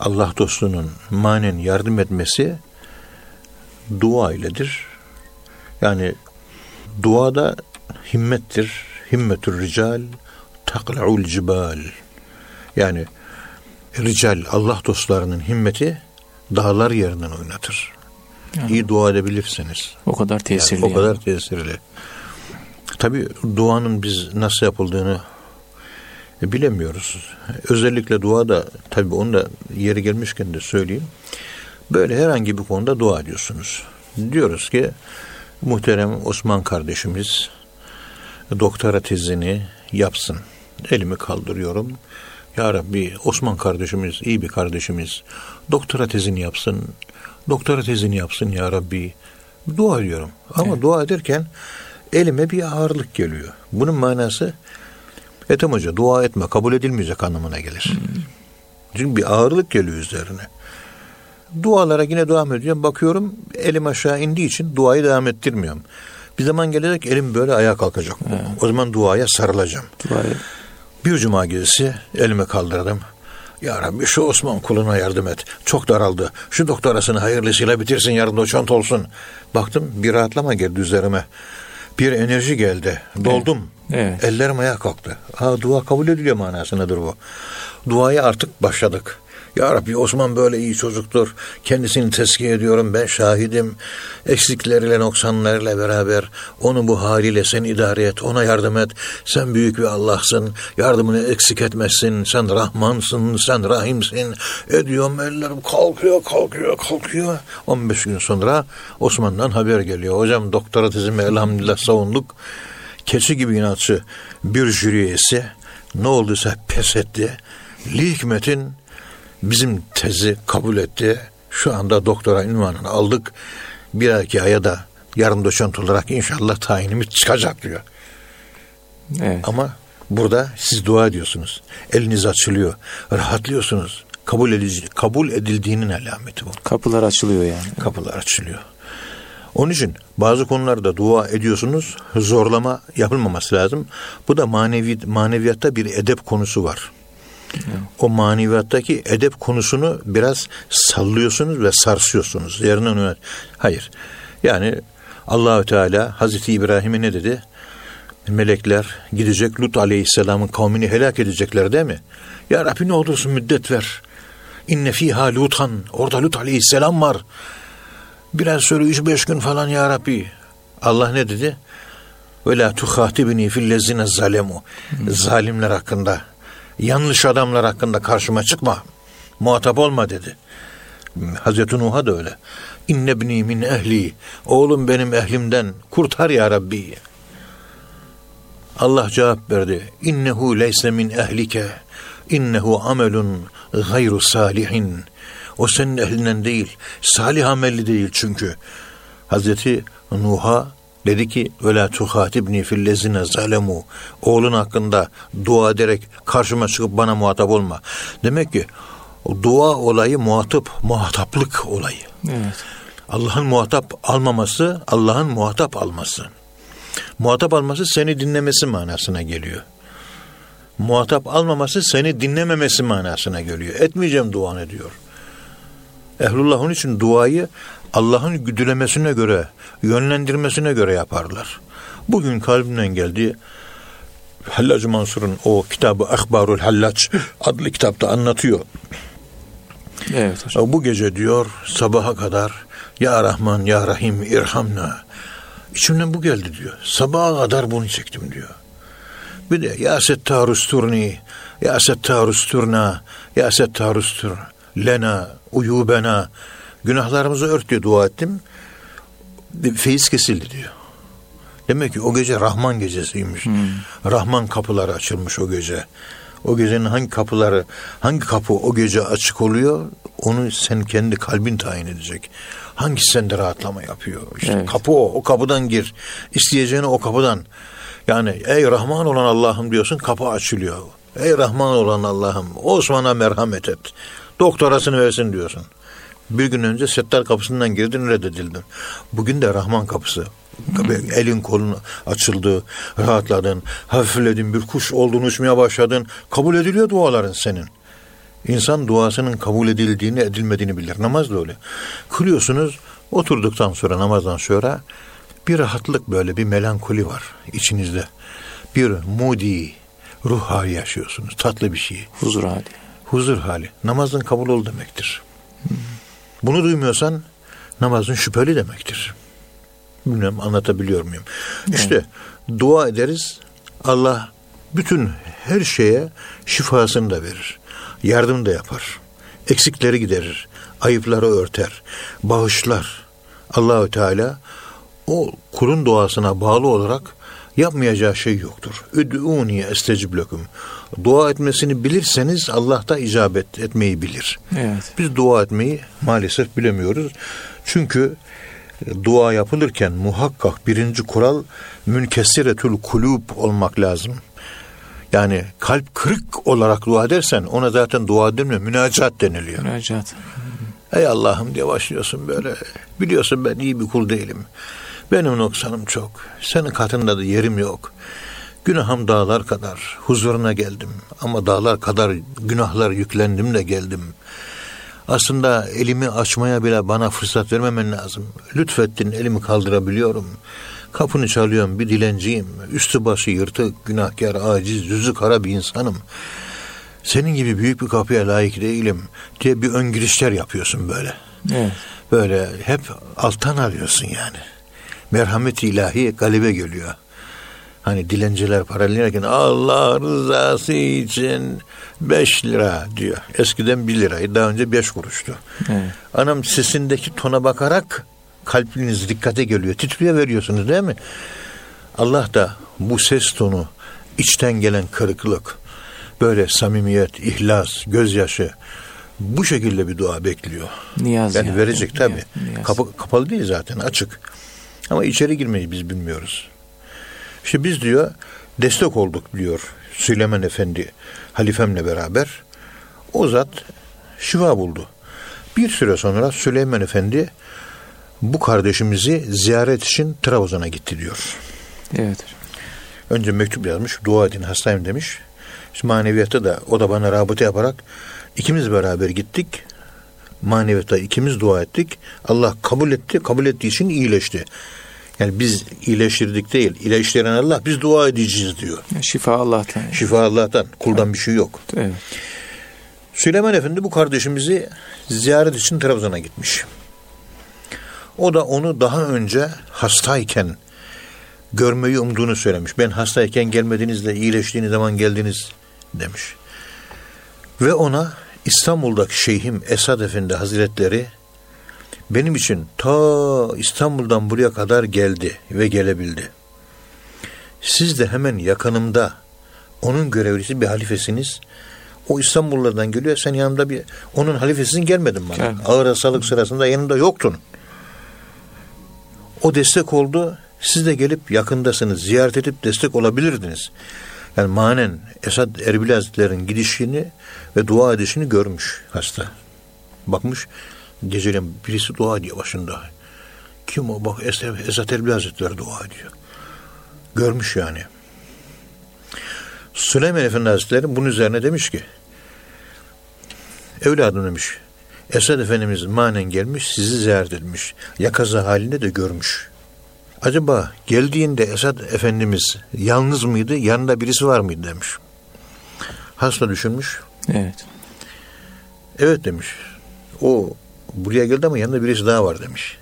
Allah dostunun manen yardım etmesi dua iledir. Yani duada himmettir. Himmetür rical takla'ul cibal. Yani rical Allah dostlarının himmeti dağlar yerinden oynatır. Yani. İyi dua edebilirsiniz. O kadar tesirli. Yani, o kadar tesirli. Tabi duanın biz nasıl yapıldığını bilemiyoruz. Özellikle dua da tabi onu da yeri gelmişken de söyleyeyim. Böyle herhangi bir konuda dua ediyorsunuz. Diyoruz ki muhterem Osman kardeşimiz doktora tezini yapsın. Elimi kaldırıyorum. Ya Rabbi Osman kardeşimiz iyi bir kardeşimiz doktora tezini yapsın. Doktora tezini yapsın ya Rabbi. Dua ediyorum. Ama evet. dua ederken elime bir ağırlık geliyor. Bunun manası Ethem Hoca dua etme kabul edilmeyecek anlamına gelir. Hmm. Çünkü bir ağırlık geliyor üzerine. Dualara yine devam ediyorum. Bakıyorum elim aşağı indiği için duayı devam ettirmiyorum. Bir zaman gelecek elim böyle ayağa kalkacak. Evet. O zaman duaya sarılacağım. Duayı. Bir cuma gecesi elimi kaldırdım. Ya Rabbi şu Osman kuluna yardım et. Çok daraldı. Şu doktorasını hayırlısıyla bitirsin yarın doçent olsun. Baktım bir rahatlama geldi üzerime. Bir enerji geldi. Doldum. Evet. Ellerim ayağa kalktı. Ha, dua kabul ediliyor manasındadır bu. Duaya artık başladık. Ya Rabbi Osman böyle iyi çocuktur. Kendisini tezkiye ediyorum. Ben şahidim. Eksikleriyle noksanlarıyla beraber onu bu haliyle sen idare et. Ona yardım et. Sen büyük bir Allah'sın. Yardımını eksik etmezsin. Sen Rahmansın. Sen Rahimsin. Ediyorum ellerim kalkıyor kalkıyor kalkıyor. 15 gün sonra Osman'dan haber geliyor. Hocam doktora tezimi elhamdülillah savunduk. Keçi gibi inatçı bir jüri üyesi ne olduysa pes etti. Li hikmetin bizim tezi kabul etti. Şu anda doktora ünvanını aldık. Bir iki aya da yarım doçent olarak inşallah tayinimiz çıkacak diyor. Evet. Ama burada siz dua ediyorsunuz. Eliniz açılıyor. Rahatlıyorsunuz. Kabul edici, kabul edildiğinin alameti bu. Kapılar açılıyor yani. Kapılar açılıyor. Onun için bazı konularda dua ediyorsunuz. Zorlama yapılmaması lazım. Bu da manevi maneviyatta bir edep konusu var. O maneviyattaki edep konusunu biraz sallıyorsunuz ve sarsıyorsunuz. Yerine hayır. Yani Allahü Teala Hazreti İbrahim'e ne dedi? Melekler gidecek Lut Aleyhisselam'ın kavmini helak edecekler değil mi? Ya Rabbi ne olursun müddet ver. İnne fiha lutan. Orada Lut Aleyhisselam var. Biraz sonra üç beş gün falan ya Rabbi. Allah ne dedi? Ve la tuhatibni fillezine zalemu. Zalimler hakkında yanlış adamlar hakkında karşıma çıkma. Muhatap olma dedi. Hazreti Nuh'a da öyle. İnnebni min ehli. Oğlum benim ehlimden kurtar ya Rabbi. Allah cevap verdi. İnnehu leyse min ehlike. İnnehu amelun gayru salihin. O senin ehlinden değil. Salih amelli değil çünkü. Hazreti Nuh'a Dedi ki la tuhatibni fillezine zalemu. Oğlun hakkında dua ederek karşıma çıkıp bana muhatap olma. Demek ki dua olayı muhatap, muhataplık olayı. Evet. Allah'ın muhatap almaması, Allah'ın muhatap alması. Muhatap alması seni dinlemesi manasına geliyor. Muhatap almaması seni dinlememesi manasına geliyor. Etmeyeceğim duanı diyor. Ehlullah onun için duayı Allah'ın güdülemesine göre, yönlendirmesine göre yaparlar. Bugün kalbimden geldi. Hallacı Mansur'un o kitabı Akbarul Hallaç adlı kitapta anlatıyor. Evet hocam. Bu gece diyor sabaha kadar Ya Rahman Ya Rahim irhamna. İçimden bu geldi diyor. Sabaha kadar bunu çektim diyor. Bir de Ya Settarus Turni Ya Settarus Turna Ya Settarus Tur Lena Uyubena Günahlarımızı ört diye dua ettim. Feyiz kesildi diyor. Demek ki o gece Rahman gecesiymiş. Hmm. Rahman kapıları açılmış o gece. O gecenin hangi kapıları, hangi kapı o gece açık oluyor onu sen kendi kalbin tayin edecek. Hangisi sende rahatlama yapıyor? İşte Evet. kapı o. O kapıdan gir. İsteyeceğini o kapıdan. Yani ey Rahman olan Allah'ım diyorsun kapı açılıyor. Ey Rahman olan Allah'ım Osman'a merhamet et. Doktorasını versin diyorsun. Bir gün önce Settar kapısından girdin reddedildin. Bugün de Rahman kapısı. Elin kolun açıldı, rahatladın, hafifledin, bir kuş oldun, uçmaya başladın. Kabul ediliyor duaların senin. İnsan duasının kabul edildiğini, edilmediğini bilir. Namaz da öyle. Kılıyorsunuz, oturduktan sonra, namazdan sonra bir rahatlık böyle, bir melankoli var içinizde. Bir moody ruh hali yaşıyorsunuz. Tatlı bir şey. Huzur hali. Huzur hali. Namazın kabul ol demektir. Bunu duymuyorsan namazın şüpheli demektir. Bilmem anlatabiliyor muyum? İşte dua ederiz. Allah bütün her şeye şifasını da verir. Yardım da yapar. Eksikleri giderir. Ayıpları örter. Bağışlar. Allahü Teala o kulun duasına bağlı olarak yapmayacağı şey yoktur. Üd'uni estecib lekum. Dua etmesini bilirseniz Allah da icabet etmeyi bilir. Evet. Biz dua etmeyi maalesef bilemiyoruz. Çünkü dua yapılırken muhakkak birinci kural münkesiretül kulub olmak lazım. Yani kalp kırık olarak dua edersen ona zaten dua denmiyor, münacat deniliyor. Müracaat. Ey Allah'ım diye başlıyorsun böyle. Biliyorsun ben iyi bir kul değilim. Benim noksanım çok. Senin katında da yerim yok. Günahım dağlar kadar. Huzuruna geldim. Ama dağlar kadar günahlar yüklendim de geldim. Aslında elimi açmaya bile bana fırsat vermemen lazım. Lütfettin elimi kaldırabiliyorum. Kapını çalıyorum bir dilenciyim. Üstü başı yırtık, günahkar, aciz, yüzü kara bir insanım. Senin gibi büyük bir kapıya layık değilim diye bir ön girişler yapıyorsun böyle. Evet. Böyle hep alttan arıyorsun yani. Merhamet ilahi galibe geliyor. Hani dilenciler paralellerken Allah rızası için 5 lira diyor. Eskiden 1 lirayı daha önce 5 kuruştu. Evet. Anam sesindeki tona bakarak kalbiniz dikkate geliyor. Titriye veriyorsunuz değil mi? Allah da bu ses tonu, içten gelen kırıklık, böyle samimiyet, ihlas, gözyaşı bu şekilde bir dua bekliyor. Niyaz Yani yani. verecek tabi. Niyaz, niyaz. Kapı, kapalı değil zaten açık. Ama içeri girmeyi biz bilmiyoruz. İşte biz diyor destek olduk diyor Süleyman Efendi halifemle beraber. O zat şifa buldu. Bir süre sonra Süleyman Efendi bu kardeşimizi ziyaret için Trabzon'a gitti diyor. Evet. Önce mektup yazmış, dua edin hastayım demiş. İşte maneviyatta da o da bana rabıta yaparak ikimiz beraber gittik. Maneviyatta ikimiz dua ettik. Allah kabul etti. Kabul ettiği için iyileşti. Yani biz iyileştirdik değil. İyileştiren Allah biz dua edeceğiz diyor. Şifa Allah'tan. Şifa Allah'tan. Kuldan bir şey yok. Evet. Süleyman Efendi bu kardeşimizi ziyaret için Trabzon'a gitmiş. O da onu daha önce hastayken görmeyi umduğunu söylemiş. Ben hastayken gelmediğinizde iyileştiğiniz zaman geldiniz demiş. Ve ona İstanbul'daki şeyhim Esad Efendi Hazretleri benim için ta İstanbul'dan buraya kadar geldi ve gelebildi. Siz de hemen yakınımda onun görevlisi bir halifesiniz. O İstanbullardan geliyor. Sen yanımda bir onun halifesisin gelmedin bana. Gelmedim. Ağır hastalık sırasında yanımda yoktun. O destek oldu. Siz de gelip yakındasınız. Ziyaret edip destek olabilirdiniz. Yani manen Esad Erbil Hazretleri'nin gidişini ve dua edişini görmüş hasta. Bakmış geceleyin birisi dua ediyor başında. Kim o? Bak Es- Esad Erbil Hazretleri dua ediyor. Görmüş yani. Süleyman Efendi Hazretleri bunun üzerine demiş ki evladım demiş Esad Efendimiz manen gelmiş sizi ziyaret etmiş. Yakaza halinde de görmüş. Acaba geldiğinde Esad Efendimiz yalnız mıydı yanında birisi var mıydı demiş. Hasta düşünmüş. Evet. Evet demiş. O buraya geldi ama yanında birisi daha var demiş.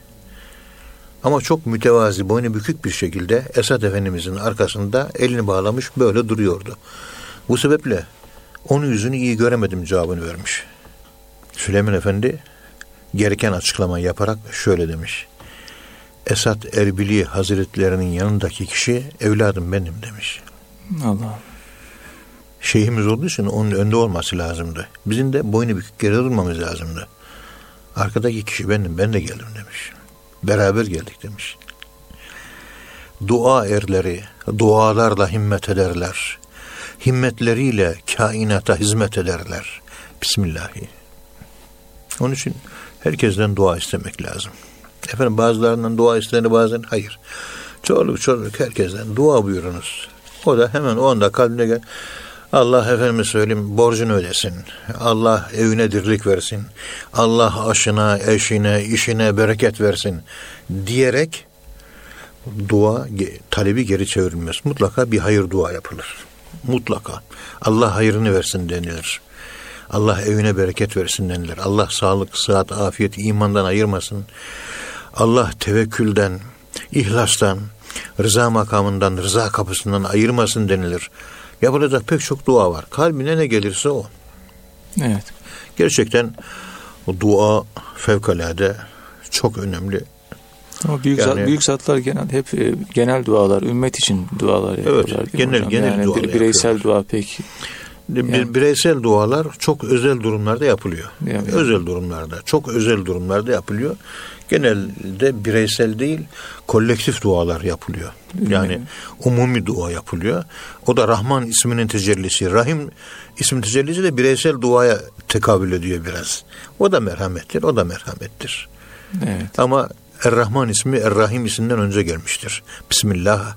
Ama çok mütevazi, boynu bükük bir şekilde Esad Efendimizin arkasında elini bağlamış böyle duruyordu. Bu sebeple onun yüzünü iyi göremedim cevabını vermiş. Süleyman Efendi gereken açıklama yaparak şöyle demiş. Esad Erbili Hazretlerinin yanındaki kişi evladım benim demiş. Allah. Şeyhimiz olduğu için onun önde olması lazımdı. Bizim de boynu bükük yere durmamız lazımdı. Arkadaki kişi benim, ben de geldim demiş. Beraber geldik demiş. Dua erleri dualarla himmet ederler. Himmetleriyle kainata hizmet ederler. Bismillahi. Onun için herkesten dua istemek lazım. Efendim bazılarından dua istenir bazen hayır. Çoluk çocuk herkesten dua buyurunuz. O da hemen o anda kalbine gel. Allah efendime söyleyeyim borcunu ödesin. Allah evine dirlik versin. Allah aşına, eşine, işine bereket versin diyerek dua talebi geri çevrilmez. Mutlaka bir hayır dua yapılır. Mutlaka. Allah hayrını versin denilir. Allah evine bereket versin denilir. Allah sağlık, sıhhat, afiyet, imandan ayırmasın. Allah tevekkülden, ihlastan, rıza makamından, rıza kapısından ayırmasın denilir. Yapılacak pek çok dua var. Kalbine ne gelirse o. Evet. Gerçekten o dua fevkalade çok önemli. Ama büyük, yani, zat, büyük zatlar genel hep e, genel dualar, ümmet için dualar yapıyorlar. Evet, genel, hocam? genel yani dualar Bireysel yapıyorlar. dua pek yani, bireysel dualar çok özel durumlarda yapılıyor. Yani, özel durumlarda, çok özel durumlarda yapılıyor. Genelde bireysel değil, kolektif dualar yapılıyor. Yani umumi dua yapılıyor. O da Rahman isminin tecellisi. Rahim ismin tecellisi de bireysel duaya tekabül ediyor biraz. O da merhamettir, o da merhamettir. Evet. Ama Er-Rahman ismi Er-Rahim isminden önce gelmiştir. Bismillah,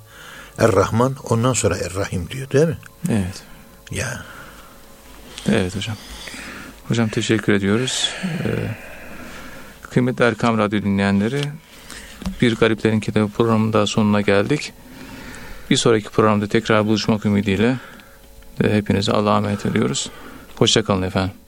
Er-Rahman ondan sonra Er-Rahim diyor değil mi? Evet. Ya. Evet hocam. Hocam teşekkür ediyoruz. Ee, kıymetli Erkam Radyo dinleyenleri Bir Gariplerin Kitabı programının daha sonuna geldik. Bir sonraki programda tekrar buluşmak ümidiyle hepinize Allah'a emanet ediyoruz. Hoşçakalın efendim.